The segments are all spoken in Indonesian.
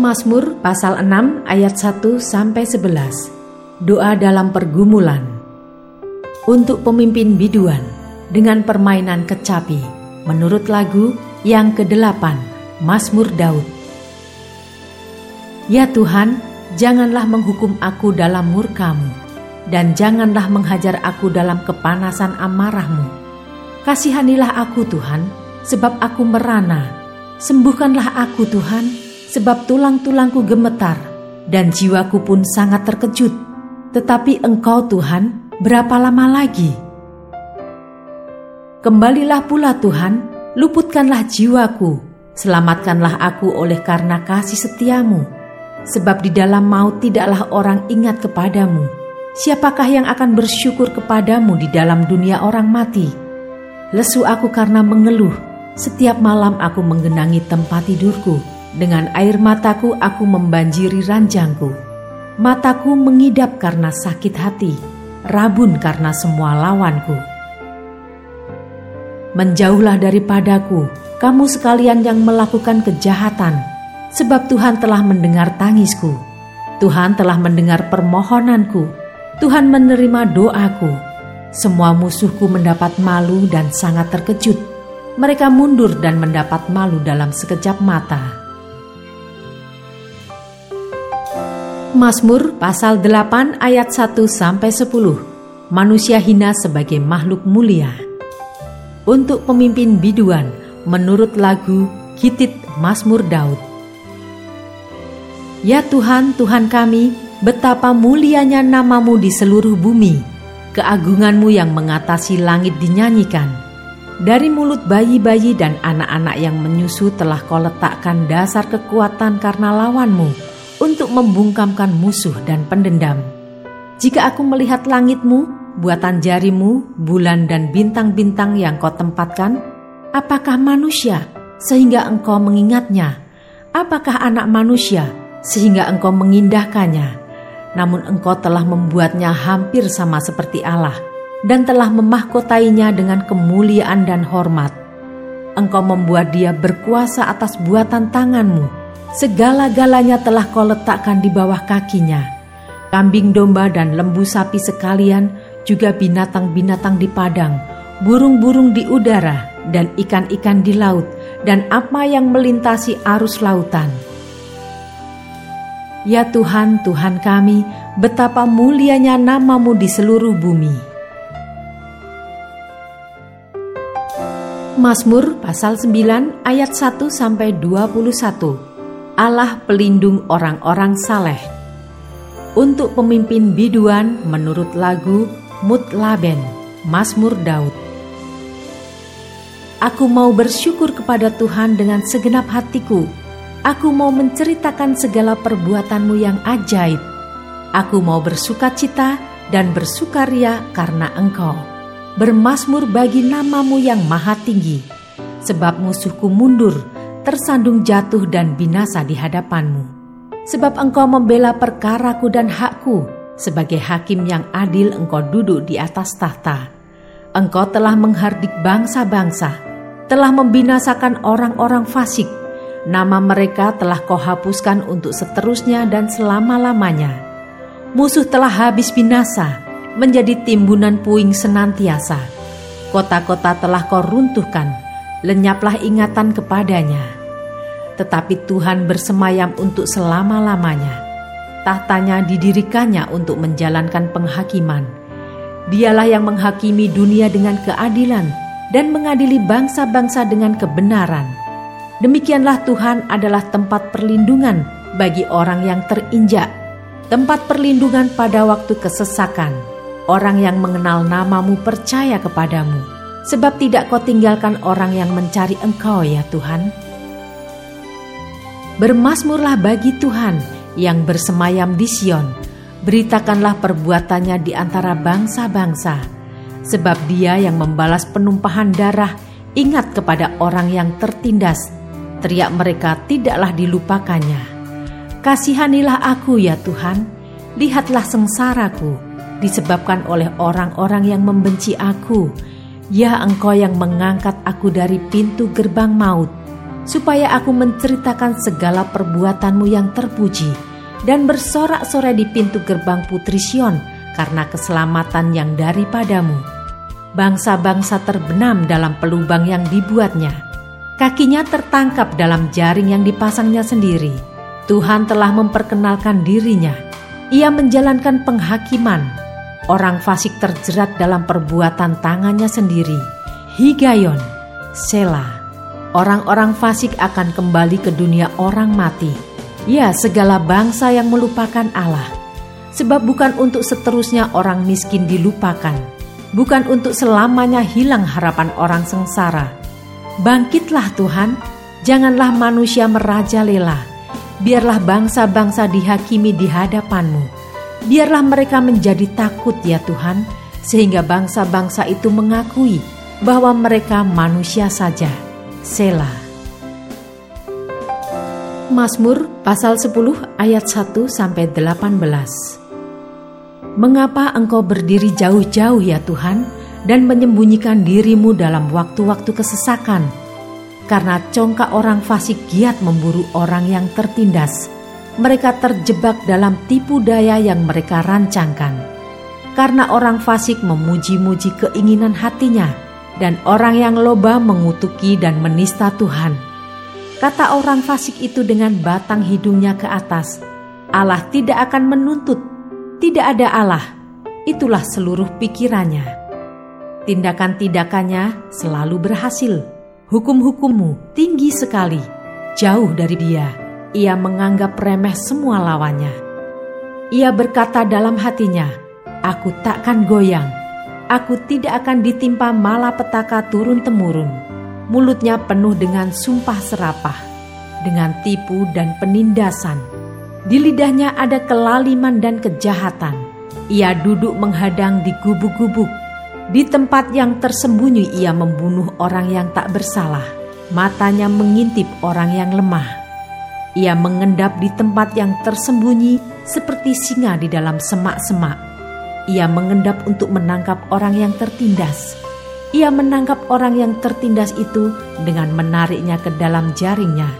Mazmur pasal 6 ayat 1 sampai 11. Doa dalam pergumulan. Untuk pemimpin biduan dengan permainan kecapi menurut lagu yang ke-8 Mazmur Daud. Ya Tuhan, janganlah menghukum aku dalam murkamu dan janganlah menghajar aku dalam kepanasan amarahmu. Kasihanilah aku Tuhan, sebab aku merana. Sembuhkanlah aku Tuhan, sebab tulang-tulangku gemetar dan jiwaku pun sangat terkejut. Tetapi Engkau Tuhan, berapa lama lagi? Kembalilah pula Tuhan, luputkanlah jiwaku, selamatkanlah aku oleh karena kasih setiamu. Sebab di dalam maut tidaklah orang ingat kepadamu. Siapakah yang akan bersyukur kepadamu di dalam dunia orang mati? Lesu aku karena mengeluh, setiap malam aku menggenangi tempat tidurku dengan air mataku aku membanjiri ranjangku. Mataku mengidap karena sakit hati, rabun karena semua lawanku. Menjauhlah daripadaku, kamu sekalian yang melakukan kejahatan, sebab Tuhan telah mendengar tangisku. Tuhan telah mendengar permohonanku. Tuhan menerima doaku. Semua musuhku mendapat malu dan sangat terkejut. Mereka mundur dan mendapat malu dalam sekejap mata. Mazmur pasal 8 ayat 1 sampai 10. Manusia hina sebagai makhluk mulia. Untuk pemimpin biduan menurut lagu Kitit Mazmur Daud. Ya Tuhan, Tuhan kami, betapa mulianya namamu di seluruh bumi. Keagunganmu yang mengatasi langit dinyanyikan. Dari mulut bayi-bayi dan anak-anak yang menyusu telah kau letakkan dasar kekuatan karena lawanmu untuk membungkamkan musuh dan pendendam. Jika aku melihat langitmu, buatan jarimu, bulan dan bintang-bintang yang kau tempatkan, apakah manusia sehingga engkau mengingatnya? Apakah anak manusia sehingga engkau mengindahkannya? Namun engkau telah membuatnya hampir sama seperti Allah dan telah memahkotainya dengan kemuliaan dan hormat. Engkau membuat dia berkuasa atas buatan tanganmu, Segala-galanya telah kau letakkan di bawah kakinya. Kambing domba dan lembu sapi sekalian, juga binatang-binatang di padang, burung-burung di udara, dan ikan-ikan di laut, dan apa yang melintasi arus lautan. Ya Tuhan, Tuhan kami, betapa mulianya namamu di seluruh bumi. Mazmur pasal 9 ayat 1 sampai 21. Allah pelindung orang-orang saleh. Untuk pemimpin biduan menurut lagu Mutlaben, Mazmur Daud. Aku mau bersyukur kepada Tuhan dengan segenap hatiku. Aku mau menceritakan segala perbuatanmu yang ajaib. Aku mau bersuka cita dan bersukaria karena engkau. Bermasmur bagi namamu yang maha tinggi. Sebab musuhku mundur tersandung jatuh dan binasa di hadapanmu. Sebab engkau membela perkaraku dan hakku, sebagai hakim yang adil engkau duduk di atas tahta. Engkau telah menghardik bangsa-bangsa, telah membinasakan orang-orang fasik. Nama mereka telah kau hapuskan untuk seterusnya dan selama-lamanya. Musuh telah habis binasa, menjadi timbunan puing senantiasa. Kota-kota telah kau runtuhkan, lenyaplah ingatan kepadanya. Tetapi Tuhan bersemayam untuk selama-lamanya. Tahtanya didirikannya untuk menjalankan penghakiman. Dialah yang menghakimi dunia dengan keadilan dan mengadili bangsa-bangsa dengan kebenaran. Demikianlah Tuhan adalah tempat perlindungan bagi orang yang terinjak, tempat perlindungan pada waktu kesesakan. Orang yang mengenal namamu percaya kepadamu sebab tidak kau tinggalkan orang yang mencari engkau ya Tuhan. Bermasmurlah bagi Tuhan yang bersemayam di Sion. Beritakanlah perbuatannya di antara bangsa-bangsa. Sebab dia yang membalas penumpahan darah ingat kepada orang yang tertindas. Teriak mereka tidaklah dilupakannya. Kasihanilah aku ya Tuhan, lihatlah sengsaraku disebabkan oleh orang-orang yang membenci aku Ya engkau yang mengangkat aku dari pintu gerbang maut, supaya aku menceritakan segala perbuatanmu yang terpuji, dan bersorak-sorai di pintu gerbang putri Sion, karena keselamatan yang daripadamu. Bangsa-bangsa terbenam dalam pelubang yang dibuatnya. Kakinya tertangkap dalam jaring yang dipasangnya sendiri. Tuhan telah memperkenalkan dirinya. Ia menjalankan penghakiman orang fasik terjerat dalam perbuatan tangannya sendiri. Higayon, Sela. Orang-orang fasik akan kembali ke dunia orang mati. Ya, segala bangsa yang melupakan Allah. Sebab bukan untuk seterusnya orang miskin dilupakan. Bukan untuk selamanya hilang harapan orang sengsara. Bangkitlah Tuhan, janganlah manusia merajalela. Biarlah bangsa-bangsa dihakimi di hadapanmu Biarlah mereka menjadi takut ya Tuhan, sehingga bangsa-bangsa itu mengakui bahwa mereka manusia saja. Sela. Mazmur pasal 10 ayat 1 sampai 18. Mengapa engkau berdiri jauh-jauh ya Tuhan dan menyembunyikan dirimu dalam waktu-waktu kesesakan? Karena congkak orang fasik giat memburu orang yang tertindas mereka terjebak dalam tipu daya yang mereka rancangkan. Karena orang fasik memuji-muji keinginan hatinya, dan orang yang loba mengutuki dan menista Tuhan. Kata orang fasik itu dengan batang hidungnya ke atas, Allah tidak akan menuntut, tidak ada Allah, itulah seluruh pikirannya. Tindakan-tindakannya selalu berhasil, hukum-hukummu tinggi sekali, jauh dari dia ia menganggap remeh semua lawannya. Ia berkata dalam hatinya, "Aku takkan goyang, aku tidak akan ditimpa malapetaka turun-temurun." Mulutnya penuh dengan sumpah serapah, dengan tipu dan penindasan. Di lidahnya ada kelaliman dan kejahatan. Ia duduk menghadang di gubuk-gubuk. Di tempat yang tersembunyi ia membunuh orang yang tak bersalah. Matanya mengintip orang yang lemah ia mengendap di tempat yang tersembunyi seperti singa di dalam semak-semak. Ia mengendap untuk menangkap orang yang tertindas. Ia menangkap orang yang tertindas itu dengan menariknya ke dalam jaringnya.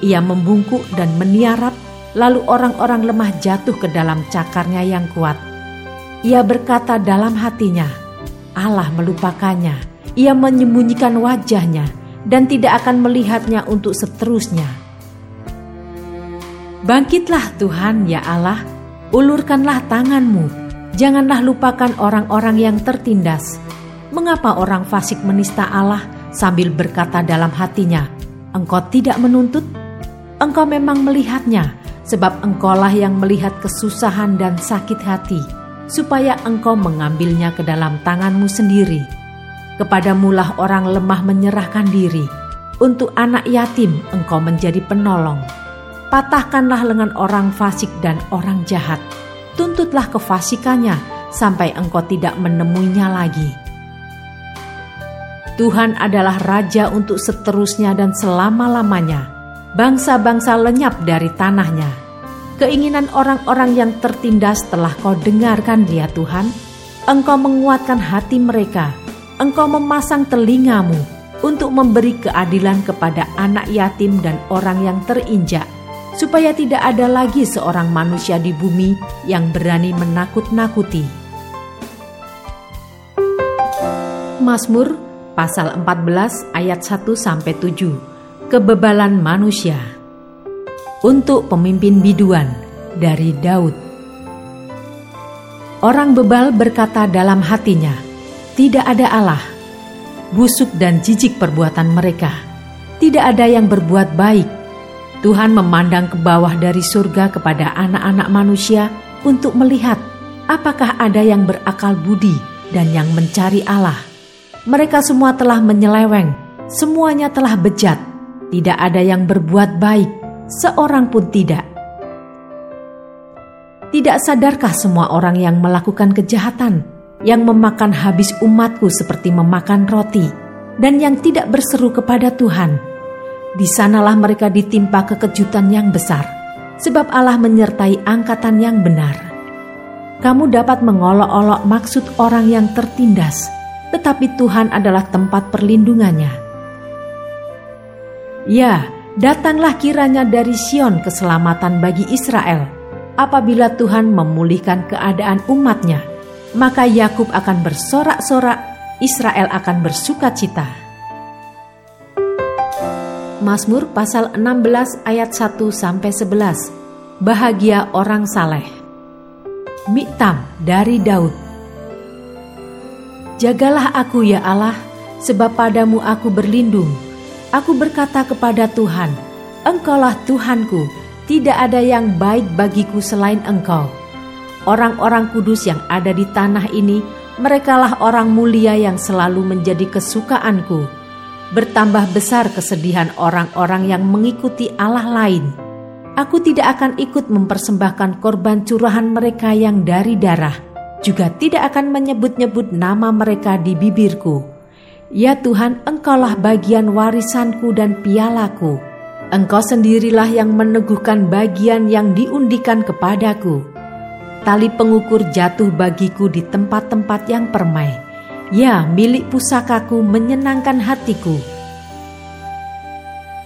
Ia membungkuk dan meniarap, lalu orang-orang lemah jatuh ke dalam cakarnya yang kuat. Ia berkata dalam hatinya, Allah melupakannya. Ia menyembunyikan wajahnya dan tidak akan melihatnya untuk seterusnya. Bangkitlah Tuhan ya Allah, ulurkanlah tanganmu, janganlah lupakan orang-orang yang tertindas. Mengapa orang fasik menista Allah sambil berkata dalam hatinya, Engkau tidak menuntut? Engkau memang melihatnya, sebab engkaulah yang melihat kesusahan dan sakit hati, supaya engkau mengambilnya ke dalam tanganmu sendiri. Kepadamulah orang lemah menyerahkan diri, untuk anak yatim engkau menjadi penolong patahkanlah lengan orang fasik dan orang jahat. Tuntutlah kefasikannya sampai engkau tidak menemuinya lagi. Tuhan adalah Raja untuk seterusnya dan selama-lamanya. Bangsa-bangsa lenyap dari tanahnya. Keinginan orang-orang yang tertindas telah kau dengarkan dia Tuhan. Engkau menguatkan hati mereka. Engkau memasang telingamu untuk memberi keadilan kepada anak yatim dan orang yang terinjak supaya tidak ada lagi seorang manusia di bumi yang berani menakut-nakuti. Mazmur pasal 14 ayat 1 sampai 7. Kebebalan manusia. Untuk pemimpin biduan dari Daud. Orang bebal berkata dalam hatinya, "Tidak ada Allah." Busuk dan jijik perbuatan mereka. Tidak ada yang berbuat baik Tuhan memandang ke bawah dari surga kepada anak-anak manusia untuk melihat apakah ada yang berakal budi dan yang mencari Allah. Mereka semua telah menyeleweng, semuanya telah bejat, tidak ada yang berbuat baik, seorang pun tidak. Tidak sadarkah semua orang yang melakukan kejahatan, yang memakan habis umatku seperti memakan roti, dan yang tidak berseru kepada Tuhan? Di sanalah mereka ditimpa kekejutan yang besar, sebab Allah menyertai angkatan yang benar. Kamu dapat mengolok-olok maksud orang yang tertindas, tetapi Tuhan adalah tempat perlindungannya. Ya, datanglah kiranya dari Sion keselamatan bagi Israel. Apabila Tuhan memulihkan keadaan umatnya, maka Yakub akan bersorak-sorak, Israel akan bersuka cita. Mazmur pasal 16 ayat 1 sampai 11. Bahagia orang saleh. Miktam dari Daud. Jagalah aku ya Allah, sebab padamu aku berlindung. Aku berkata kepada Tuhan, Engkaulah Tuhanku, tidak ada yang baik bagiku selain Engkau. Orang-orang kudus yang ada di tanah ini, merekalah orang mulia yang selalu menjadi kesukaanku bertambah besar kesedihan orang-orang yang mengikuti Allah lain. Aku tidak akan ikut mempersembahkan korban curahan mereka yang dari darah, juga tidak akan menyebut-nyebut nama mereka di bibirku. Ya Tuhan, Engkaulah bagian warisanku dan pialaku. Engkau sendirilah yang meneguhkan bagian yang diundikan kepadaku. Tali pengukur jatuh bagiku di tempat-tempat yang permai Ya, milik pusakaku menyenangkan hatiku.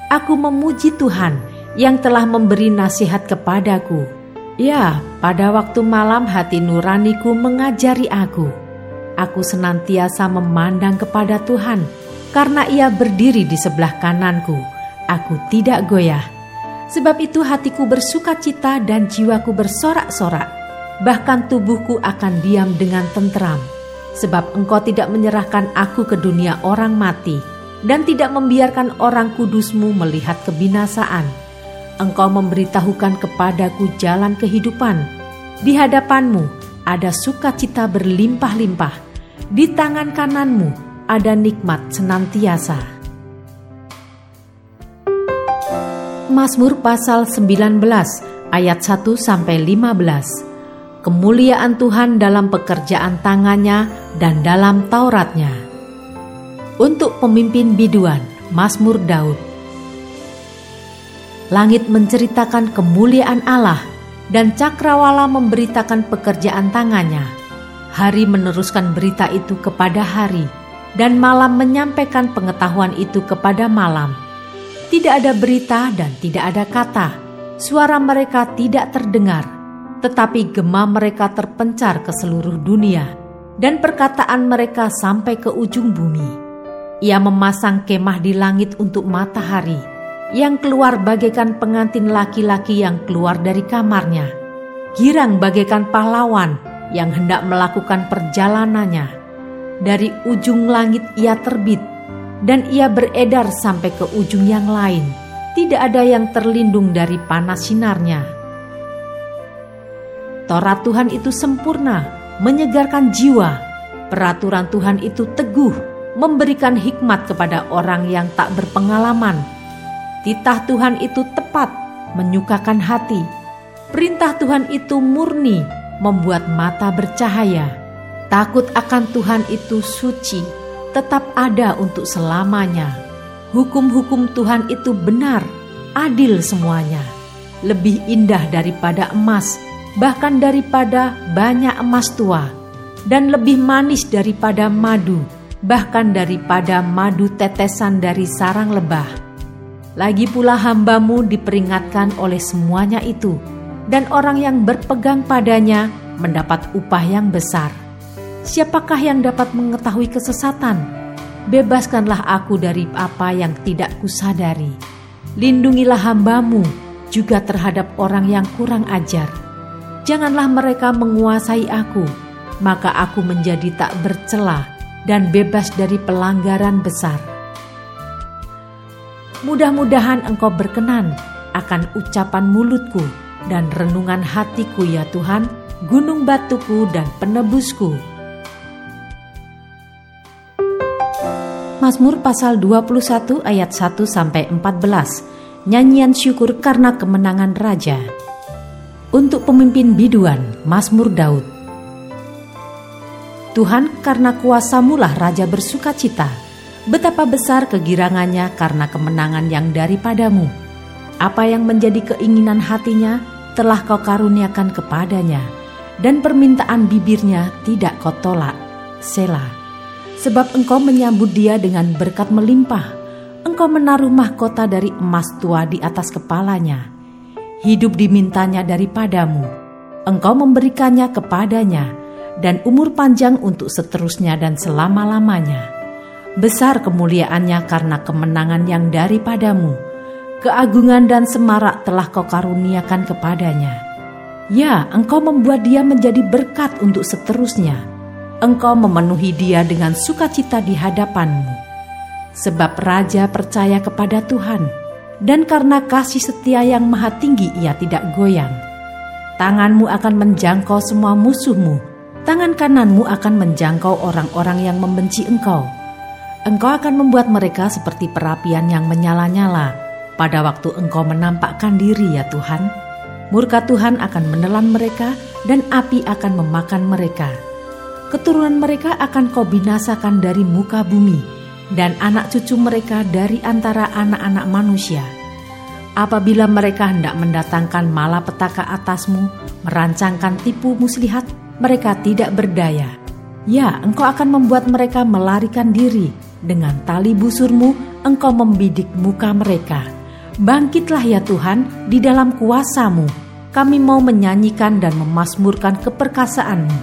Aku memuji Tuhan yang telah memberi nasihat kepadaku. Ya, pada waktu malam hati nuraniku mengajari aku. Aku senantiasa memandang kepada Tuhan, karena Ia berdiri di sebelah kananku. Aku tidak goyah. Sebab itu hatiku bersuka cita dan jiwaku bersorak-sorak. Bahkan tubuhku akan diam dengan tentram sebab engkau tidak menyerahkan aku ke dunia orang mati dan tidak membiarkan orang kudusmu melihat kebinasaan. Engkau memberitahukan kepadaku jalan kehidupan. Di hadapanmu ada sukacita berlimpah-limpah. Di tangan kananmu ada nikmat senantiasa. Mazmur pasal 19 ayat 1 sampai 15 kemuliaan Tuhan dalam pekerjaan tangannya dan dalam Tauratnya. Untuk pemimpin biduan, Mazmur Daud. Langit menceritakan kemuliaan Allah dan cakrawala memberitakan pekerjaan tangannya. Hari meneruskan berita itu kepada hari dan malam menyampaikan pengetahuan itu kepada malam. Tidak ada berita dan tidak ada kata. Suara mereka tidak terdengar tetapi gema mereka terpencar ke seluruh dunia, dan perkataan mereka sampai ke ujung bumi. Ia memasang kemah di langit untuk matahari, yang keluar bagaikan pengantin laki-laki yang keluar dari kamarnya, girang bagaikan pahlawan yang hendak melakukan perjalanannya. Dari ujung langit ia terbit, dan ia beredar sampai ke ujung yang lain. Tidak ada yang terlindung dari panas sinarnya Torat Tuhan itu sempurna, menyegarkan jiwa. Peraturan Tuhan itu teguh, memberikan hikmat kepada orang yang tak berpengalaman. Titah Tuhan itu tepat, menyukakan hati. Perintah Tuhan itu murni, membuat mata bercahaya. Takut akan Tuhan itu suci, tetap ada untuk selamanya. Hukum-hukum Tuhan itu benar, adil semuanya. Lebih indah daripada emas bahkan daripada banyak emas tua, dan lebih manis daripada madu, bahkan daripada madu tetesan dari sarang lebah. Lagi pula hambamu diperingatkan oleh semuanya itu, dan orang yang berpegang padanya mendapat upah yang besar. Siapakah yang dapat mengetahui kesesatan? Bebaskanlah aku dari apa yang tidak kusadari. Lindungilah hambamu juga terhadap orang yang kurang ajar janganlah mereka menguasai aku, maka aku menjadi tak bercela dan bebas dari pelanggaran besar. Mudah-mudahan engkau berkenan akan ucapan mulutku dan renungan hatiku ya Tuhan, gunung batuku dan penebusku. Mazmur pasal 21 ayat 1 sampai 14. nyanyian syukur karena kemenangan raja. Untuk pemimpin biduan, Mazmur Daud. Tuhan, karena kuasamu lah raja bersuka cita. Betapa besar kegirangannya karena kemenangan yang daripadamu. Apa yang menjadi keinginan hatinya telah kau karuniakan kepadanya, dan permintaan bibirnya tidak kau tolak. Selah. Sebab engkau menyambut dia dengan berkat melimpah, engkau menaruh mahkota dari emas tua di atas kepalanya. Hidup dimintanya daripadamu, engkau memberikannya kepadanya, dan umur panjang untuk seterusnya dan selama-lamanya. Besar kemuliaannya karena kemenangan yang daripadamu, keagungan dan semarak telah kau karuniakan kepadanya. Ya, engkau membuat dia menjadi berkat untuk seterusnya. Engkau memenuhi dia dengan sukacita di hadapanmu sebab raja percaya kepada Tuhan, dan karena kasih setia yang maha tinggi ia tidak goyang. Tanganmu akan menjangkau semua musuhmu, tangan kananmu akan menjangkau orang-orang yang membenci engkau. Engkau akan membuat mereka seperti perapian yang menyala-nyala pada waktu engkau menampakkan diri ya Tuhan. Murka Tuhan akan menelan mereka dan api akan memakan mereka. Keturunan mereka akan kau binasakan dari muka bumi, dan anak cucu mereka dari antara anak-anak manusia. Apabila mereka hendak mendatangkan malapetaka atasmu, merancangkan tipu muslihat, mereka tidak berdaya. Ya, engkau akan membuat mereka melarikan diri. Dengan tali busurmu, engkau membidik muka mereka. Bangkitlah ya Tuhan, di dalam kuasamu. Kami mau menyanyikan dan memasmurkan keperkasaanmu.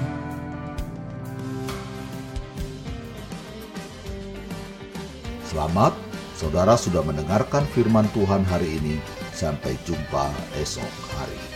Selamat, saudara sudah mendengarkan firman Tuhan hari ini. Sampai jumpa esok hari.